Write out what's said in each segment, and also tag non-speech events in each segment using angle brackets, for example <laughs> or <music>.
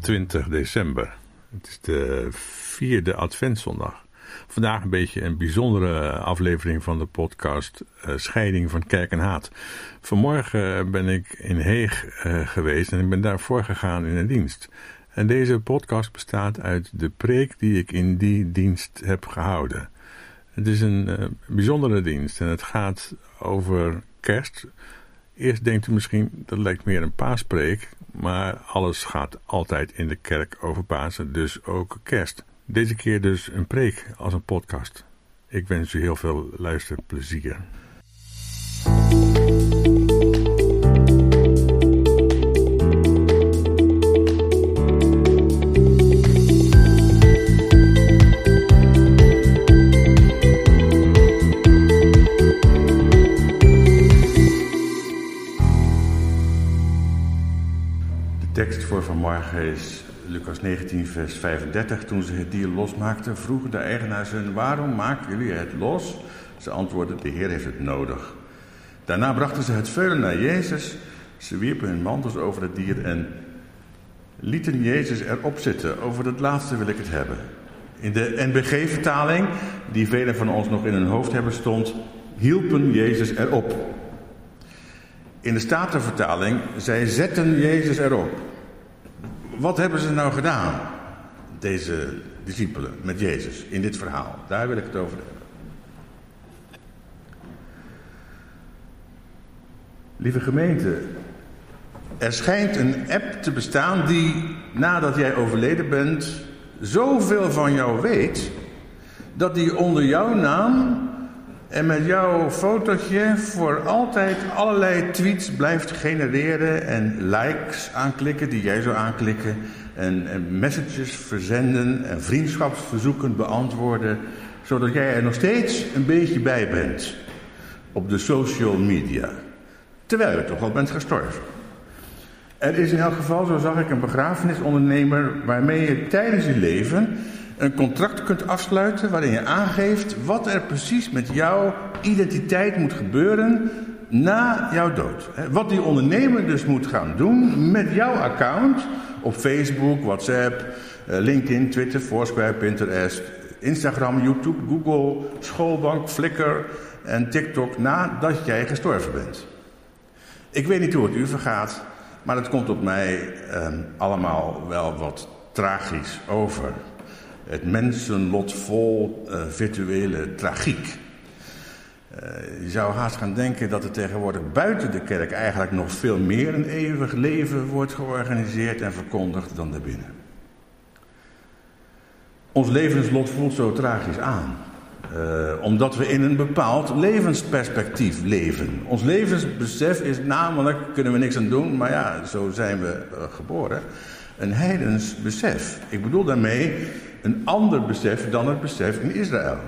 Het is vandaag 20 december. Het is de vierde Adventszondag. Vandaag een beetje een bijzondere aflevering van de podcast uh, Scheiding van Kerk en Haat. Vanmorgen ben ik in Heeg uh, geweest en ik ben daarvoor gegaan in een dienst. En deze podcast bestaat uit de preek die ik in die dienst heb gehouden. Het is een uh, bijzondere dienst en het gaat over kerst. Eerst denkt u misschien dat lijkt meer een paaspreek, maar alles gaat altijd in de kerk over Pasen, dus ook kerst. Deze keer dus een preek als een podcast. Ik wens u heel veel luisterplezier. Vanmorgen is Lucas 19, vers 35. Toen ze het dier losmaakten, vroegen de eigenaars hun: Waarom maken jullie het los? Ze antwoordden: De Heer heeft het nodig. Daarna brachten ze het veulen naar Jezus. Ze wierpen hun mantels over het dier en lieten Jezus erop zitten. Over het laatste wil ik het hebben. In de NBG-vertaling, die velen van ons nog in hun hoofd hebben, stond: hielpen Jezus erop. In de Statenvertaling, zij zetten Jezus erop. Wat hebben ze nou gedaan, deze discipelen, met Jezus, in dit verhaal? Daar wil ik het over hebben. Lieve gemeente, er schijnt een app te bestaan die, nadat jij overleden bent, zoveel van jou weet, dat die onder jouw naam en met jouw fotootje voor altijd allerlei tweets blijft genereren en likes aanklikken die jij zou aanklikken en, en messages verzenden en vriendschapsverzoeken beantwoorden, zodat jij er nog steeds een beetje bij bent op de social media, terwijl je toch al bent gestorven. Er is in elk geval, zo zag ik, een begrafenisondernemer waarmee je tijdens je leven een contract kunt afsluiten waarin je aangeeft wat er precies met jouw identiteit moet gebeuren na jouw dood. Wat die ondernemer dus moet gaan doen met jouw account op Facebook, WhatsApp, eh, LinkedIn, Twitter, Foursquare, Pinterest, Instagram, YouTube, Google, Schoolbank, Flickr en TikTok nadat jij gestorven bent. Ik weet niet hoe het u vergaat, maar het komt op mij eh, allemaal wel wat tragisch over het mensenlot vol uh, virtuele tragiek. Uh, je zou haast gaan denken dat er tegenwoordig buiten de kerk eigenlijk nog veel meer een eeuwig leven wordt georganiseerd en verkondigd dan daarbinnen. Ons levenslot voelt zo tragisch aan. Uh, omdat we in een bepaald levensperspectief leven. Ons levensbesef is namelijk, kunnen we niks aan doen, maar ja, zo zijn we geboren, een heidens besef. Ik bedoel daarmee een ander besef dan het besef in Israël.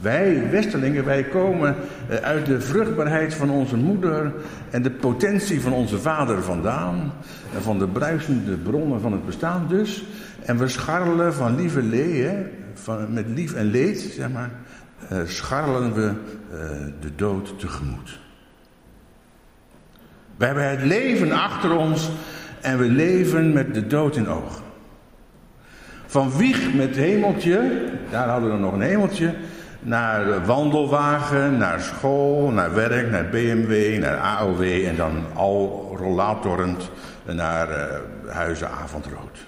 Wij, Westerlingen, wij komen eh, uit de vruchtbaarheid van onze moeder en de potentie van onze vader vandaan. En van de bruisende bronnen van het bestaan dus. En we scharrelen van lieve leeën, met lief en leed, zeg maar, uh, scharrelen we uh, de dood tegemoet. We hebben het leven achter ons en we leven met de dood in ogen. Van wieg met hemeltje, daar hadden we nog een hemeltje, naar wandelwagen, naar school, naar werk, naar BMW, naar AOW en dan al rollatorend naar uh, huizen avondrood.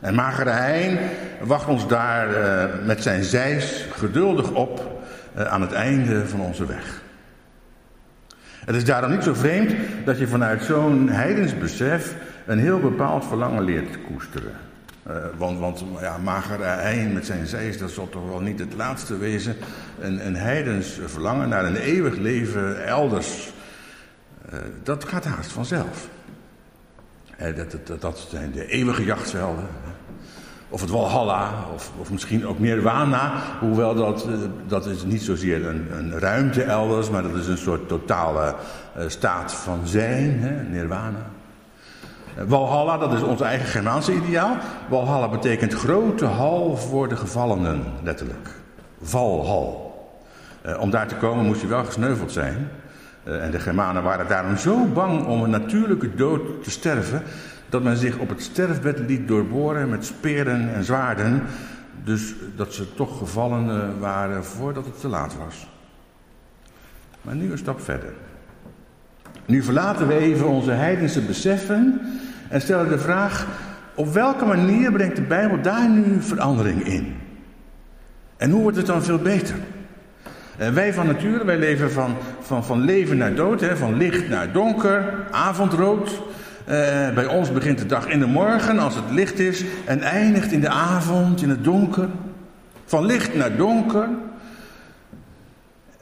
En Magere Hein wacht ons daar uh, met zijn zeis geduldig op uh, aan het einde van onze weg. Het is daarom niet zo vreemd dat je vanuit zo'n heidensbesef een heel bepaald verlangen leert koesteren. Uh, want, want ja, magere met zijn zeis, dat zal toch wel niet het laatste wezen. Een, een heidens verlangen naar een eeuwig leven elders. Uh, dat gaat haast vanzelf. Dat, dat, dat, zijn de eeuwige jachtvelden. Of het Walhalla, of, of misschien ook Nirwana. Hoewel dat, dat is niet zozeer een, een ruimte elders, maar dat is een soort totale staat van zijn, hè, Nirwana. Walhalla, dat is ons eigen Germaanse ideaal. Walhalla betekent grote hal voor de gevallenen, letterlijk. Valhal. Uh, om daar te komen moest je wel gesneuveld zijn. Uh, en de Germanen waren daarom zo bang om een natuurlijke dood te sterven, dat men zich op het sterfbed liet doorboren met speren en zwaarden, dus dat ze toch gevallen waren voordat het te laat was. Maar nu een stap verder. Nu verlaten we even onze heidense beseffen en stellen de vraag: op welke manier brengt de Bijbel daar nu verandering in? En hoe wordt het dan veel beter? En eh, wij van nature, wij leven van, van, van leven naar dood, hè, van licht naar donker, avondrood. Uh, bij ons begint de dag in de morgen als het licht is en eindigt in de avond, in het donker. Van licht naar donker.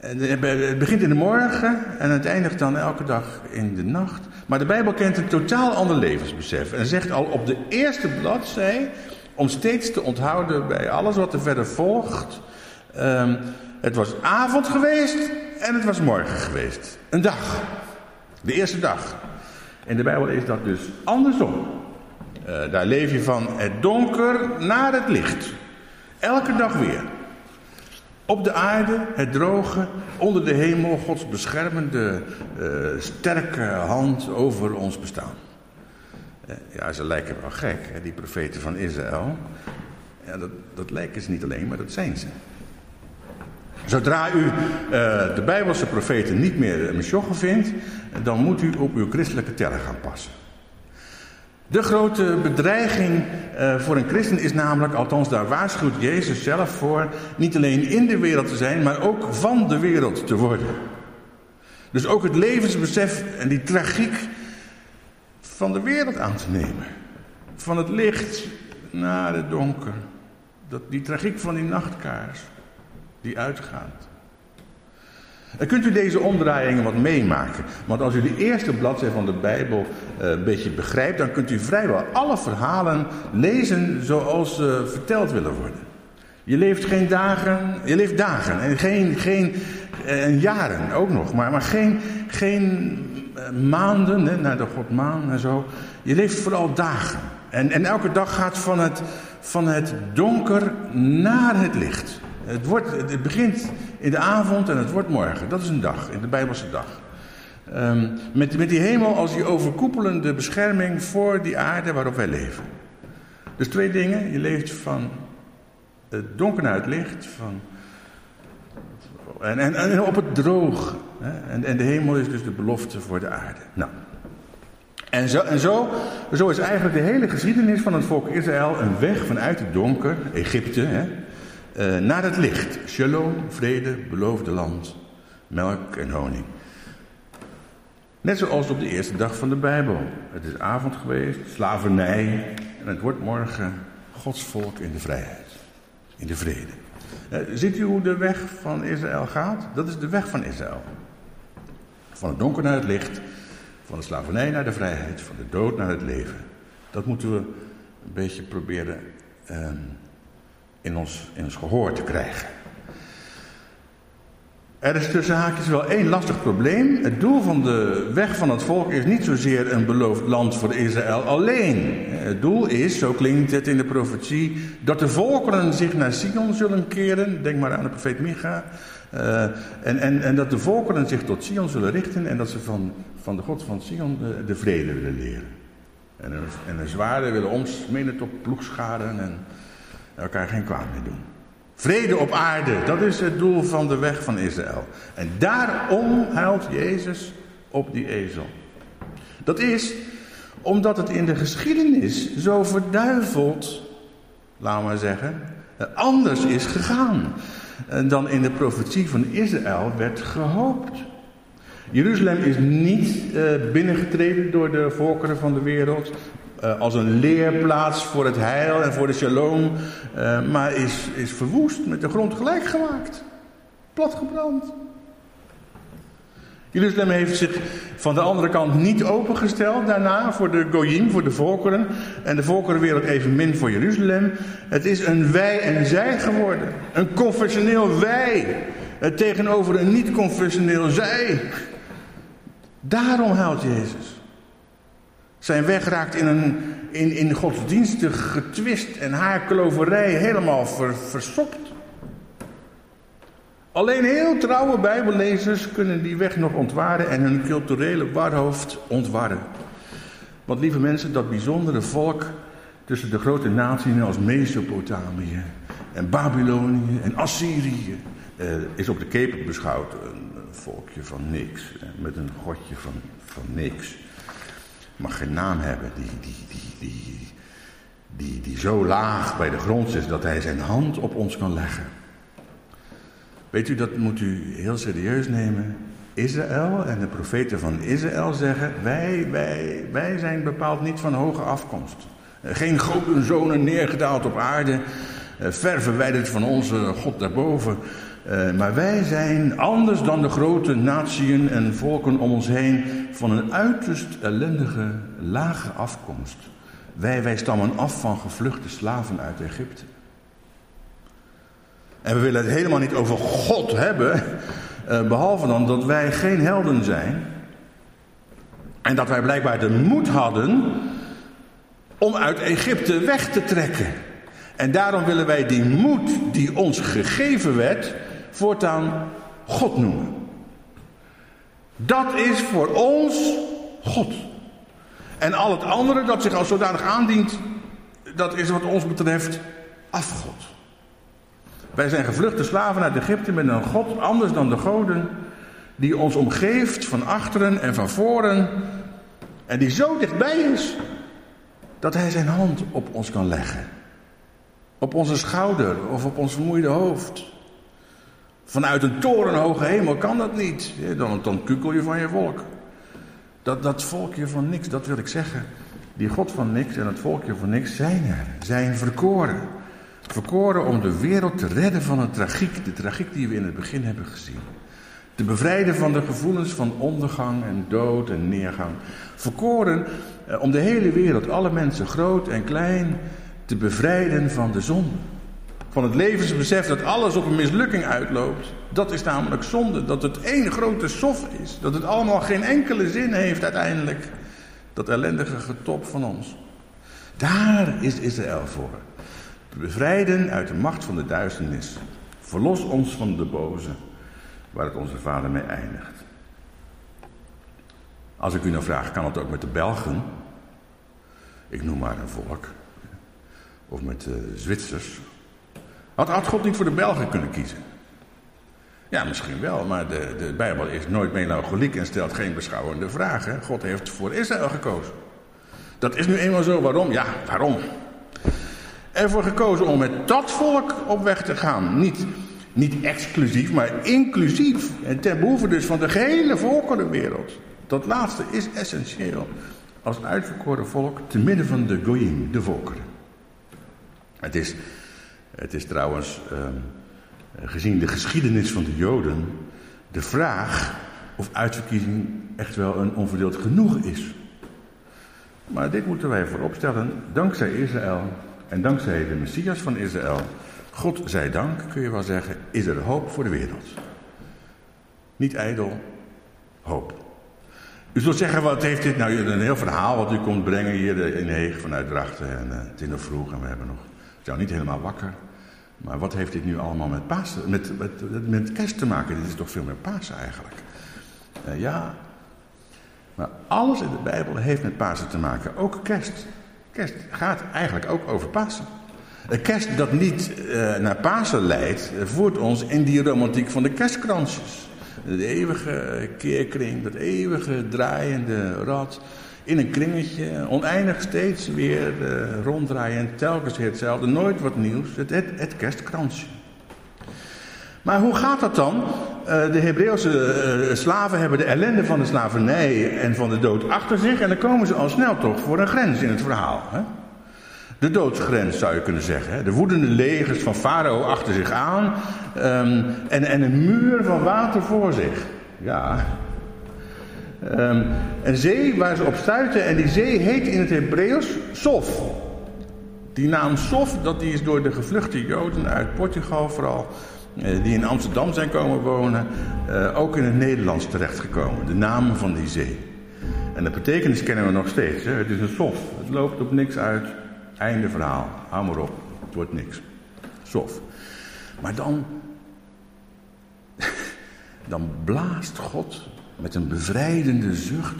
Het begint in de morgen en het eindigt dan elke dag in de nacht. Maar de Bijbel kent een totaal ander levensbesef. En zegt al op de eerste bladzij, om steeds te onthouden bij alles wat er verder volgt. Um, het was avond geweest en het was morgen geweest. Een dag. De eerste dag. In de Bijbel is dat dus andersom. Uh, daar leef je van het donker naar het licht. Elke dag weer. Op de aarde, het droge, onder de hemel, Gods beschermende, uh, sterke hand over ons bestaan. Uh, ja, ze lijken wel gek, hè, die profeten van Israël. Ja, dat, dat lijken ze niet alleen, maar dat zijn ze. Zodra u uh, de Bijbelse profeten niet meer Meshochen vindt, dan moet u op uw christelijke tellen gaan passen. De grote bedreiging uh, voor een christen is namelijk, althans daar waarschuwt Jezus zelf voor, niet alleen in de wereld te zijn, maar ook van de wereld te worden. Dus ook het levensbesef en die tragiek van de wereld aan te nemen. Van het licht naar het donker. Dat, die tragiek van die nachtkaars die uitgaat. En kunt u deze omdraaiingen wat meemaken? Want als u de eerste bladzijde van de Bijbel uh, een beetje begrijpt, dan kunt u vrijwel alle verhalen lezen zoals ze verteld willen worden. Je leeft geen dagen, je leeft dagen en geen, geen uh, jaren ook nog, maar, maar geen, geen maanden, naar de God maan en zo. Je leeft vooral dagen. En, en elke dag gaat van het, van het donker naar het licht. Het, wordt, het begint in de avond en het wordt morgen. Dat is een dag, in de Bijbelse dag. Um, met, met die hemel als die overkoepelende bescherming voor die aarde waarop wij leven. Dus twee dingen. Je leeft van het donker naar het licht. Van, en, en, en op het droog. Hè? En, en de hemel is dus de belofte voor de aarde. Nou. En, zo, en zo, zo is eigenlijk de hele geschiedenis van het volk Israël een weg vanuit het donker, Egypte, hè, uh, naar het licht. Shalom, vrede, beloofde land, melk en honing. Net zoals op de eerste dag van de Bijbel. Het is avond geweest, slavernij en het wordt morgen Gods volk in de vrijheid, in de vrede. Uh, ziet u hoe de weg van Israël gaat? Dat is de weg van Israël. Van het donker naar het licht, van de slavernij naar de vrijheid, van de dood naar het leven. Dat moeten we een beetje proberen uh, in ons, in ons gehoor te krijgen. Er is tussen haakjes wel één lastig probleem. Het doel van de weg van het volk is niet zozeer een beloofd land voor Israël alleen. Het doel is, zo klinkt het in de profetie, dat de volkeren zich naar Sion zullen keren. Denk maar aan de profeet Micha. Uh, en, en, en dat de volkeren zich tot Sion zullen richten en dat ze van, van de God van Sion de, de vrede willen leren. En een, en een zwaarde willen omsmenen tot ploegscharen en elkaar geen kwaad meer doen. Vrede op aarde, dat is het doel van de weg van Israël. En daarom huilt Jezus op die ezel. Dat is omdat het in de geschiedenis zo verduiveld, laten we zeggen, anders is gegaan dan in de profetie van Israël werd gehoopt. Jeruzalem is niet uh, binnengetreden door de volkeren van de wereld, uh, als een leerplaats voor het heil en voor de shalom, uh, maar is, is verwoest, met de grond gelijk gemaakt. Platgebrand. Jeruzalem heeft zich van de andere kant niet opengesteld daarna voor de Goyim, voor de volkeren. En de volkerenwereld evenmin voor Jeruzalem. Het is een wij en zij geworden. Een confessioneel wij. Tegenover een niet-confessioneel zij. Daarom huilt Jezus. Zijn weg raakt in, een, in, in godsdienstig getwist en haarkloverij helemaal ver. Alleen heel trouwe Bijbellezers kunnen die weg nog ontwaren en hun culturele warhoofd ontwarren. Want lieve mensen, dat bijzondere volk tussen de grote naties als Mesopotamië en Babylonië en Assyrië eh, is op de keper beschouwd een volkje van niks, met een godje van, van niks. Mag geen naam hebben, die, die, die, die, die, die zo laag bij de grond is dat hij zijn hand op ons kan leggen. Weet u, dat moet u heel serieus nemen. Israël en de profeten van Israël zeggen: wij, wij, wij zijn bepaald niet van hoge afkomst. Geen zonen neergedaald op aarde, eh, ver verwijderd van onze God daarboven. Eh, maar wij zijn anders dan de grote natieën en volken om ons heen van een uiterst ellendige, lage afkomst. Wij, wij stammen af van gevluchte slaven uit Egypte. En we willen het helemaal niet over God hebben, eh, behalve dan dat wij geen helden zijn. En dat wij blijkbaar de moed hadden om uit Egypte weg te trekken. En daarom willen wij die moed die ons gegeven werd, voortaan God noemen. Dat is voor ons God. En al het andere dat zich als zodanig aandient, dat is wat ons betreft afgod. Wij zijn gevluchte slaven uit Egypte met een God anders dan de goden, die ons omgeeft van achteren en van voren, en die zo dichtbij is dat hij zijn hand op ons kan leggen. Op onze schouder of op ons vermoeide hoofd. Vanuit een torenhoge hemel kan dat niet. Dan, dan kukel je van je volk. Dat, dat volkje van niks, dat wil ik zeggen. Die God van niks en het volkje van niks zijn er. Zijn verkoren. Verkoren om de wereld te redden van een tragiek. De tragiek die we in het begin hebben gezien. Te bevrijden van de gevoelens van ondergang en dood en neergang. Verkoren eh, om de hele wereld, alle mensen, groot en klein, te bevrijden van de zonde. Van het levensbesef dat alles op een mislukking uitloopt. Dat is namelijk zonde. Dat het één grote sof is. Dat het allemaal geen enkele zin heeft uiteindelijk. Dat ellendige getop van ons. Daar is Israël voor. Bevrijden uit de macht van de duisternis. Verlos ons van de boze. Waar het onze vader mee eindigt. Als ik u nou vraag, kan het ook met de Belgen? Ik noem maar een volk. Of met de Zwitsers had, had God niet voor de Belgen kunnen kiezen? Ja, misschien wel, maar de, de Bijbel is nooit melancholiek en stelt geen beschouwende vragen. God heeft voor Israël gekozen. Dat is nu eenmaal zo. Waarom? Ja, waarom? Ervoor gekozen om met dat volk op weg te gaan. Niet, niet exclusief, maar inclusief. En ten behoeve dus van de gehele volkerenwereld. Dat laatste is essentieel. Als uitverkoren volk te midden van de goyim, de volkeren. Het is het is trouwens, ehm, gezien de geschiedenis van de Joden, de vraag of uitverkiezing echt wel een onverdeeld genoeg is. Maar dit moeten wij voorop stellen, dankzij Israël en dankzij de Messias van Israël, God zij dank, kun je wel zeggen, is er hoop voor de wereld. Niet ijdel, hoop. U zult zeggen, wat heeft dit nou, een heel verhaal wat u komt brengen hier in Heeg vanuit Drachten en uh, het vroeg en we hebben nog jou niet helemaal wakker. Maar wat heeft dit nu allemaal met, Pasen, met, met, met kerst te maken? Dit is toch veel meer Pasen eigenlijk. Uh, ja, maar alles in de Bijbel heeft met Pasen te maken. Ook kerst. Kerst gaat eigenlijk ook over Pasen. Een kerst dat niet uh, naar Pasen leidt, voert ons in die romantiek van de kerstkransjes. De eeuwige keerkring, dat eeuwige draaiende rad in een kringetje, oneindig steeds weer uh, ronddraaien, telkens weer hetzelfde, nooit wat nieuws, het, het, het kerstkransje. Maar hoe gaat dat dan? Uh, de Hebreeuwse uh, slaven hebben de ellende van de slavernij en van de dood achter zich en dan komen ze al snel toch voor een grens in het verhaal. Hè? De doodsgrens zou je kunnen zeggen. Hè? De woedende legers van Farao achter zich aan um, en, en een muur van water voor zich. Ja, Um, een zee waar ze op stuiten en die zee heet in het Hebreeuws Sof. Die naam Sof, dat die is door de gevluchte Joden uit Portugal vooral, uh, die in Amsterdam zijn komen wonen, uh, ook in het Nederlands terechtgekomen. De naam van die zee. En de betekenis kennen we nog steeds. Hè? Het is een sof. Het loopt op niks uit. Einde verhaal. Hou maar op. Het wordt niks. Sof. Maar dan. <laughs> dan blaast God met een bevrijdende zucht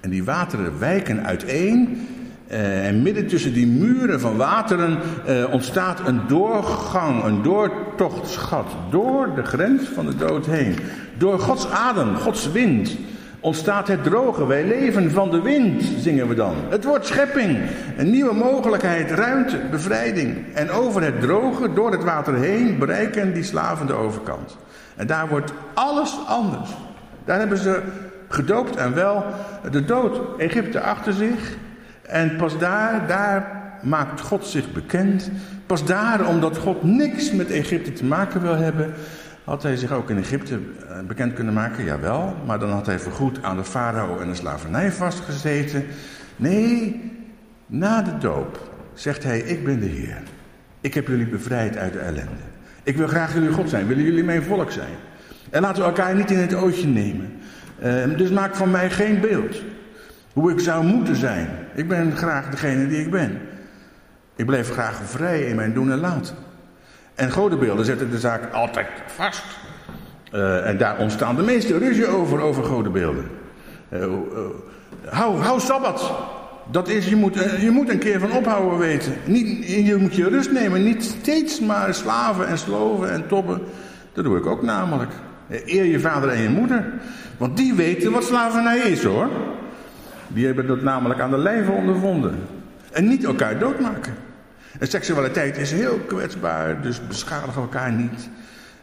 En die wateren wijken uiteen. Uh, en midden tussen die muren van wateren uh, ontstaat een doorgang, een doortochtsgat. Door de grens van de dood heen. Door Gods adem, Gods wind ontstaat het droge. Wij leven van de wind, zingen we dan. Het wordt schepping, een nieuwe mogelijkheid, ruimte, bevrijding. En over het droge, door het water heen, bereiken die slaven de overkant. En daar wordt alles anders. Daar hebben ze gedoopt en wel de dood Egypte achter zich. En pas daar, daar maakt God zich bekend. Pas daar, omdat God niks met Egypte te maken wil hebben, had hij zich ook in Egypte eh, bekend kunnen maken? Jawel, maar dan had hij voorgoed aan de farao en de slavernij vastgezeten. Nee, na de doop zegt hij, ik ben de Heer. Ik heb jullie bevrijd uit de ellende. Ik wil graag jullie God zijn, willen jullie mijn volk zijn. En laten we elkaar niet in het ootje nemen. Uh, dus maak van mij geen beeld. Hoe ik zou moeten zijn. Ik ben graag degene die ik ben. Ik blijf graag vrij in mijn doen en laten. En godenbeelden zetten de zaak altijd vast. Uh, en daar ontstaan de meeste ruzie over, over godenbeelden. Uh, uh, hou, hou sabbat. Dat is, je moet, je moet een keer van ophouden weten. Niet, je moet je rust nemen. Niet steeds maar slaven en sloven en tobben. Dat doe ik ook namelijk. Eer je vader en je moeder. Want die weten wat slavernij is hoor. Die hebben dat namelijk aan de lijve ondervonden. En niet elkaar doodmaken. En seksualiteit is heel kwetsbaar, dus beschadig elkaar niet.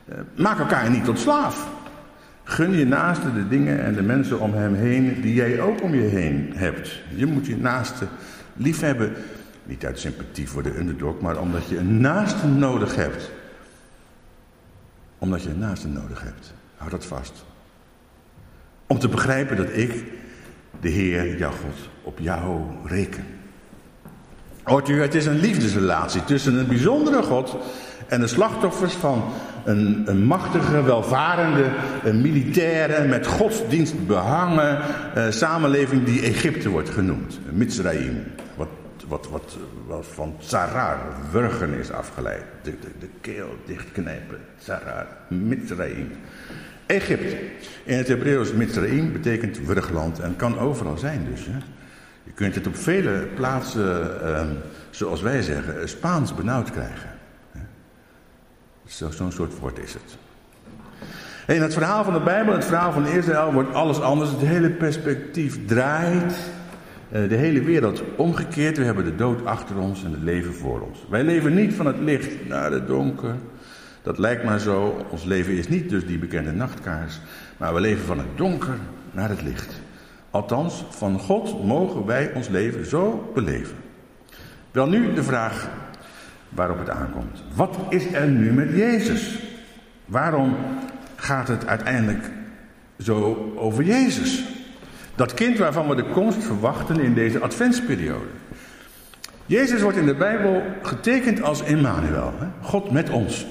Uh, maak elkaar niet tot slaaf. Gun je naaste de dingen en de mensen om hem heen die jij ook om je heen hebt. Je moet je naaste liefhebben. Niet uit sympathie voor de underdog, maar omdat je een naaste nodig hebt. Omdat je een naaste nodig hebt. Hou dat vast. Om te begrijpen dat ik, de Heer, jouw God, op jou reken. Hoort u, het is een liefdesrelatie tussen een bijzondere God en de slachtoffers van een, een machtige, welvarende, een militaire, met godsdienst behangen uh, samenleving die Egypte wordt genoemd. Mitzrayim, wat, wat, wat, van tsarar, wurgen is afgeleid. De, de, de keel dichtknijpen, tsarar, Mitzrayim. Egypte. In het Hebreeuws Mitzrayim betekent wurgland en kan overal zijn dus. Hè. Je kunt het op vele plaatsen, eh, zoals wij zeggen, Spaans benauwd krijgen. Zo'n zo soort woord is het. In het verhaal van de Bijbel, het verhaal van Israël, wordt alles anders. Het hele perspectief draait. Eh, de hele wereld omgekeerd. We hebben de dood achter ons en het leven voor ons. Wij leven niet van het licht naar het donker. Dat lijkt maar zo. Ons leven is niet dus die bekende nachtkaars. Maar we leven van het donker naar het licht. Althans, van God mogen wij ons leven zo beleven. Wel nu de vraag waarop het aankomt. Wat is er nu met Jezus? Waarom gaat het uiteindelijk zo over Jezus? Dat kind waarvan we de komst verwachten in deze adventsperiode. Jezus wordt in de Bijbel getekend als Emmanuel, God met ons.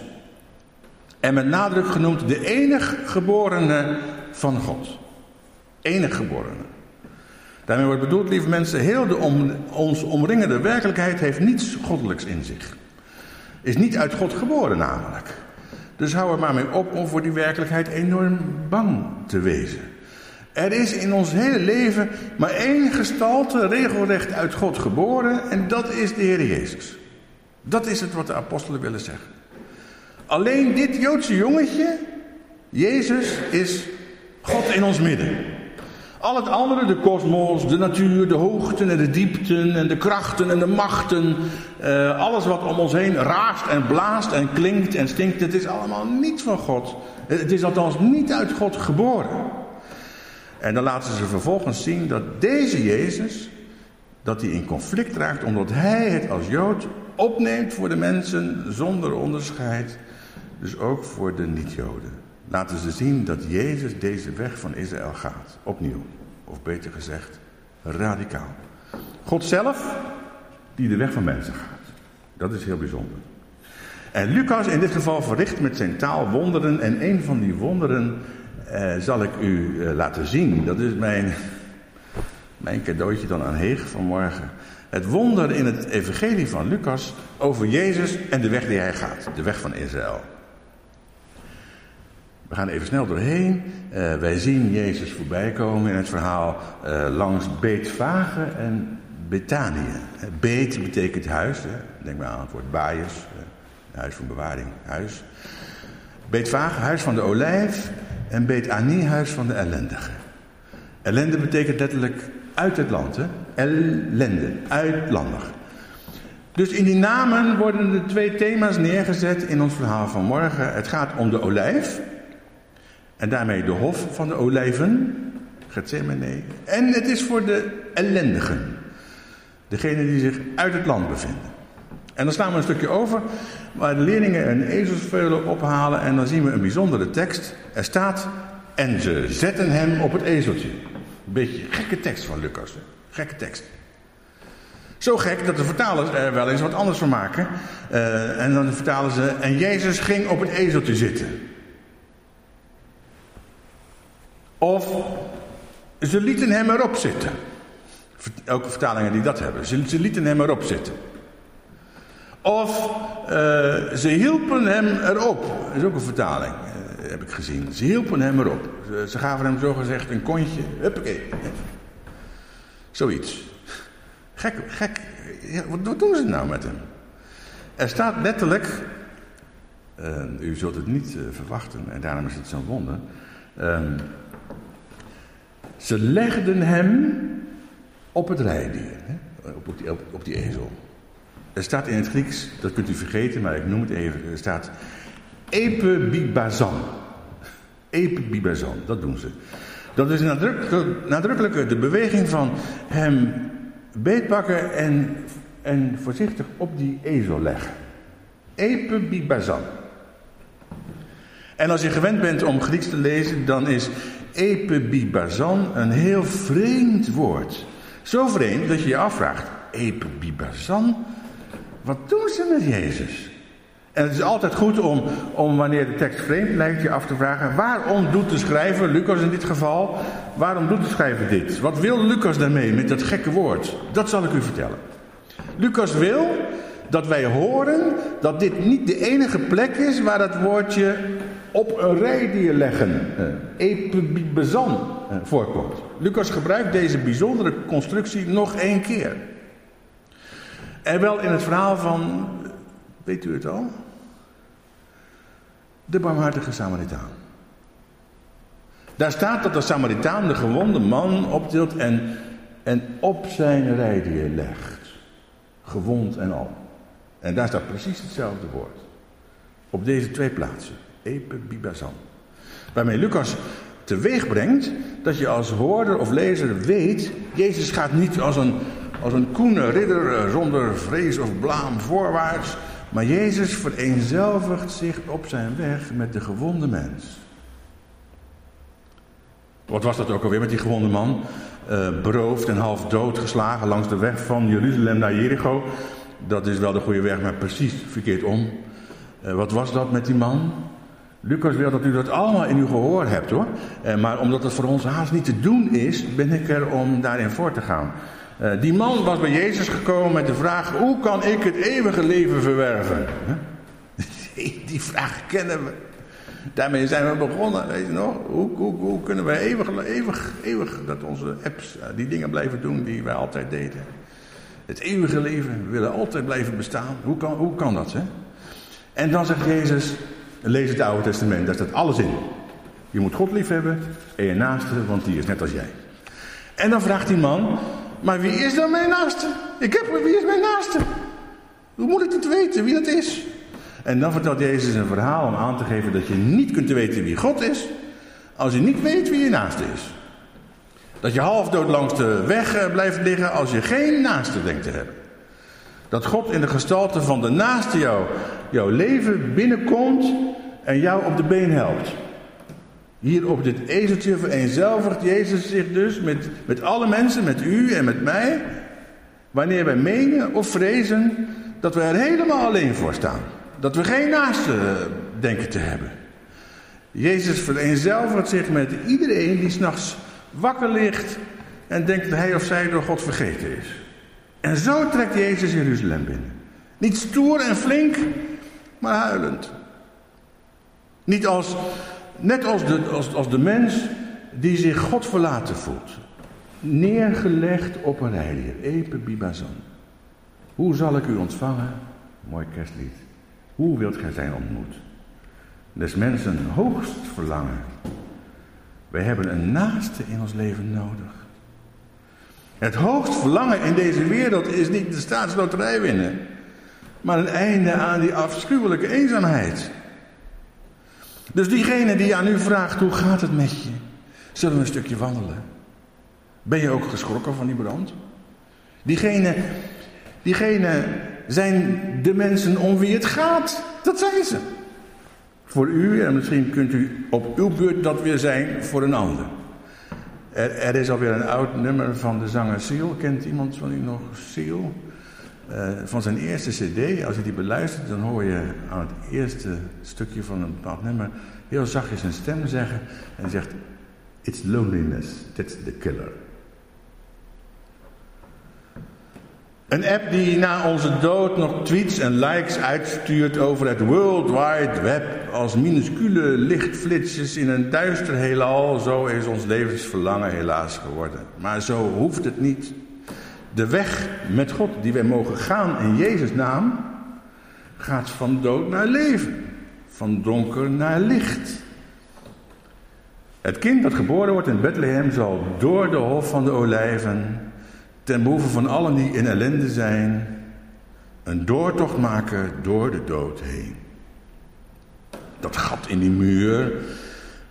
En met nadruk genoemd de enig geborene van God. Enig geborene. Daarmee wordt bedoeld, lieve mensen, heel de om, ons omringende werkelijkheid heeft niets goddelijks in zich. Is niet uit God geboren namelijk. Dus hou er maar mee op om voor die werkelijkheid enorm bang te wezen. Er is in ons hele leven maar één gestalte regelrecht uit God geboren en dat is de Heer Jezus. Dat is het wat de apostelen willen zeggen. Alleen dit Joodse jongetje, Jezus, is God in ons midden. Al het andere, de kosmos, de natuur, de hoogten en de diepten en de krachten en de machten, uh, alles wat om ons heen raast en blaast en klinkt en stinkt, het is allemaal niet van God. Het is althans niet uit God geboren. En dan laten ze vervolgens zien dat deze Jezus, dat hij in conflict raakt omdat hij het als Jood opneemt voor de mensen zonder onderscheid, dus ook voor de niet-Joden laten ze zien dat Jezus deze weg van Israël gaat. Opnieuw. Of beter gezegd, radicaal. God zelf, die de weg van mensen gaat. Dat is heel bijzonder. En Lucas in dit geval verricht met zijn taal wonderen. En een van die wonderen eh, zal ik u eh, laten zien. Dat is mijn, mijn cadeautje dan aan Heeg vanmorgen. Het wonder in het evangelie van Lucas over Jezus en de weg die hij gaat. De weg van Israël. We gaan even snel doorheen. Uh, wij zien Jezus voorbij komen in het verhaal langs Beetvage en Betanië. Beet betekent huis. Hè. Denk maar aan het woord baaiers. Huis van bewaring, huis. Beetvage, huis van de olijf. En Betani, huis van de ellendige. Ellende betekent letterlijk uit het land. Hè? Ellende, uitlandig. Dus in die namen worden de twee thema's neergezet in ons verhaal van morgen. Het gaat om de olijf. En daarmee de hof van de olijven. Gethsemane. En het is voor de ellendigen. Degenen die zich uit het land bevinden. En dan slaan we een stukje over waar de leerlingen een ezelsveulen ophalen en dan zien we een bijzondere tekst. Er staat, en ze zetten hem op het ezeltje. Een beetje gekke tekst van Lucas. Gekke tekst. Zo gek dat de vertalers er wel eens wat anders van maken. Uh, en dan vertalen ze, en Jezus ging op het ezeltje zitten. Of, ze lieten hem erop zitten. Elke vertalingen die dat hebben. Ze lieten hem erop zitten. Of uh, ze hielpen hem erop. Dat is ook een vertaling, uh, heb ik gezien. Ze hielpen hem erop. Ze, gaven hem zogezegd een kontje. Huppakee. Zoiets. Gek, gek. Wat doen ze nou met hem? Er staat letterlijk, uh, u zult het niet verwachten en daarom is het zo'n wonder. Ehm, ze legden hem op het rijdier, hè? Op, die, op die ezel. Er staat in het Grieks, dat kunt u vergeten, maar ik noem het even. Er staat epibibazan. Epibibazan, dat doen ze. Dat is nadrukkelijk, de beweging van hem beetpakken en, en voorzichtig op die ezel leggen. Epibibazan. En als je gewend bent om Grieks te lezen, dan is epibibazan een heel vreemd woord. Zo vreemd dat je je afvraagt, epibibazan, wat doen ze met Jezus? En het is altijd goed om, om wanneer de tekst vreemd lijkt, je af te vragen: waarom doet de schrijver, Lucas in dit geval, waarom doet de schrijver dit? Wat wil Lucas daarmee met dat gekke woord? Dat zal ik u vertellen. Lucas wil dat wij horen dat dit niet de enige plek is waar dat woordje op een rijdier leggen, eh, epibazan, eh, voorkomt. Lucas gebruikt deze bijzondere constructie nog één keer. En wel in het verhaal van, weet u het al? De barmhartige Samaritaan. Daar staat dat de Samaritaan de gewonde man optilt en, en op zijn rijdier legt. Gewond en al. En daar staat precies hetzelfde woord. Op deze twee plaatsen. Epe bibazan. Waarmee Lucas teweeg brengt dat je als hoorder of lezer weet... Jezus gaat niet als een als een koene ridder eh, zonder vrees of blaam voorwaarts. Maar Jezus vereenzelvigt zich op zijn weg met de gewonde mens. Wat was dat ook alweer met die gewonde man? Uh, beroofd en half doodgeslagen langs de weg van Jeruzalem naar Jericho. Dat is wel de goede weg, maar precies verkeerd om. Uh, wat was dat met die man? Lucas wil dat u dat allemaal in uw gehoor hebt hoor. Maar omdat het voor ons haast niet te doen is, ben ik er om daarin voor te gaan. Uh, die man was bij Jezus gekomen met de vraag: hoe kan ik het eeuwige leven verwerven? <laughs> Die vraag kennen we. Daarmee zijn we begonnen, weet je nog? Hoe, hoe, hoe kunnen we eeuwig, eeuwig, eeuwig dat onze apps uh, die dingen blijven doen die wij altijd deden? Het eeuwige leven, we willen altijd blijven bestaan. Hoe kan, hoe kan dat, hè? En dan zegt Jezus, lees het Oude Testament, daar staat alles in. Je moet God lief hebben en je naaste, want die is net als jij. En dan vraagt die man, maar wie is dan mijn naaste? Ik heb wie is mijn naaste? Hoe moet ik het weten wie dat is? En dan vertelt Jezus een verhaal om aan te geven dat je niet kunt weten wie God is, als je niet weet wie je naaste is. Dat je half dood langs de weg eh, blijft liggen als je geen naaste denkt te hebben. Dat God in de gestalte van de naaste jou, jouw leven binnenkomt en jou op de been helpt. Hier op dit ezeltje vereenzelvigt Jezus zich dus met, met alle mensen, met u en met mij. Wanneer wij menen of vrezen dat we er helemaal alleen voor staan. Dat we geen naaste denken te hebben. Jezus vereenzelvigt zich met iedereen die s'nachts wakker ligt en denkt dat hij of zij door God vergeten is. En zo trekt Jezus Jeruzalem binnen. Niet stoer en flink, maar huilend. Niet als net als de, als, als de mens die zich God verlaten voelt. Neergelegd op een heilige, Epe Bibazon. Hoe zal ik u ontvangen? Mooi kerstlied. Hoe wilt gij zijn ontmoet? Des mensen hoogst verlangen. Wij hebben een naaste in ons leven nodig. Het hoogst verlangen in deze wereld is niet de staatsloterij winnen, maar een einde aan die afschuwelijke eenzaamheid. Dus diegene die aan u vraagt, hoe gaat het met je? Zullen we een stukje wandelen? Ben je ook geschrokken van die brand? Diegene, diegene zijn de mensen om wie het gaat. Dat zijn ze. Voor u, en misschien kunt u op uw beurt dat weer zijn voor een ander. Er, er is alweer een oud nummer van de zanger Seal. Kent iemand van u nog Seal? Uh, van zijn eerste cd, als je die beluistert, dan hoor je aan het eerste stukje van een bepaald nummer heel zachtjes een stem zeggen. En die zegt, it's loneliness, that's the killer. Een app die na onze dood nog tweets en likes uitstuurt over het World Wide Web als minuscule lichtflitsjes in een duister heelal, zo is ons levensverlangen helaas geworden. Maar zo hoeft het niet. De weg met God die wij mogen gaan in Jezus' naam, gaat van dood naar leven, van donker naar licht. Het kind dat geboren wordt in Bethlehem zal door de hof van de olijven ten behoeve van allen die in ellende zijn, een doortocht maken door de dood heen. Dat gat in die muur,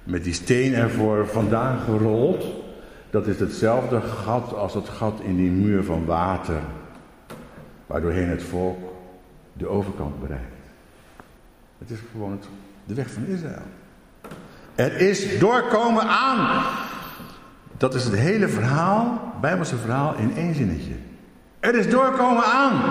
met die steen ervoor vandaan gerold, dat is hetzelfde gat als het gat in die muur van water, waardoorheen het volk de overkant bereikt. Het is gewoon de weg van Israël. Er is doorkomen aan dat is het hele verhaal, Bijbelse verhaal, in één zinnetje. Er is doorkomen aan.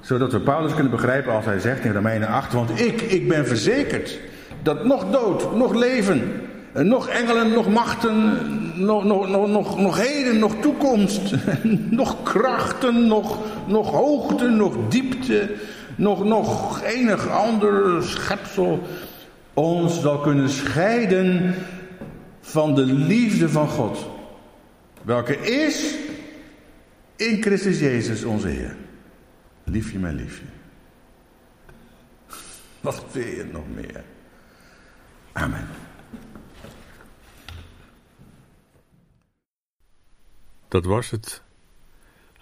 Zodat we Paulus kunnen begrijpen als hij zegt in Romeinen 8, want ik, ik ben verzekerd dat nog dood, nog leven, nog engelen, nog machten, nog, nog, nog, nog, nog heden, nog toekomst, <laughs> nog krachten, nog, nog hoogte, nog diepte, nog, nog enig ander schepsel ons zal kunnen scheiden van de liefde van God. Welke is in Christus Jezus onze Heer. Liefje mijn liefje. Wat wil je nog meer? Amen. Dat was het.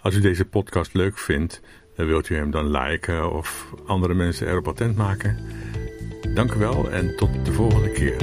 Als u deze podcast leuk vindt, dan wilt u hem dan liken of andere mensen erop attent maken? Dank u wel en tot de volgende keer.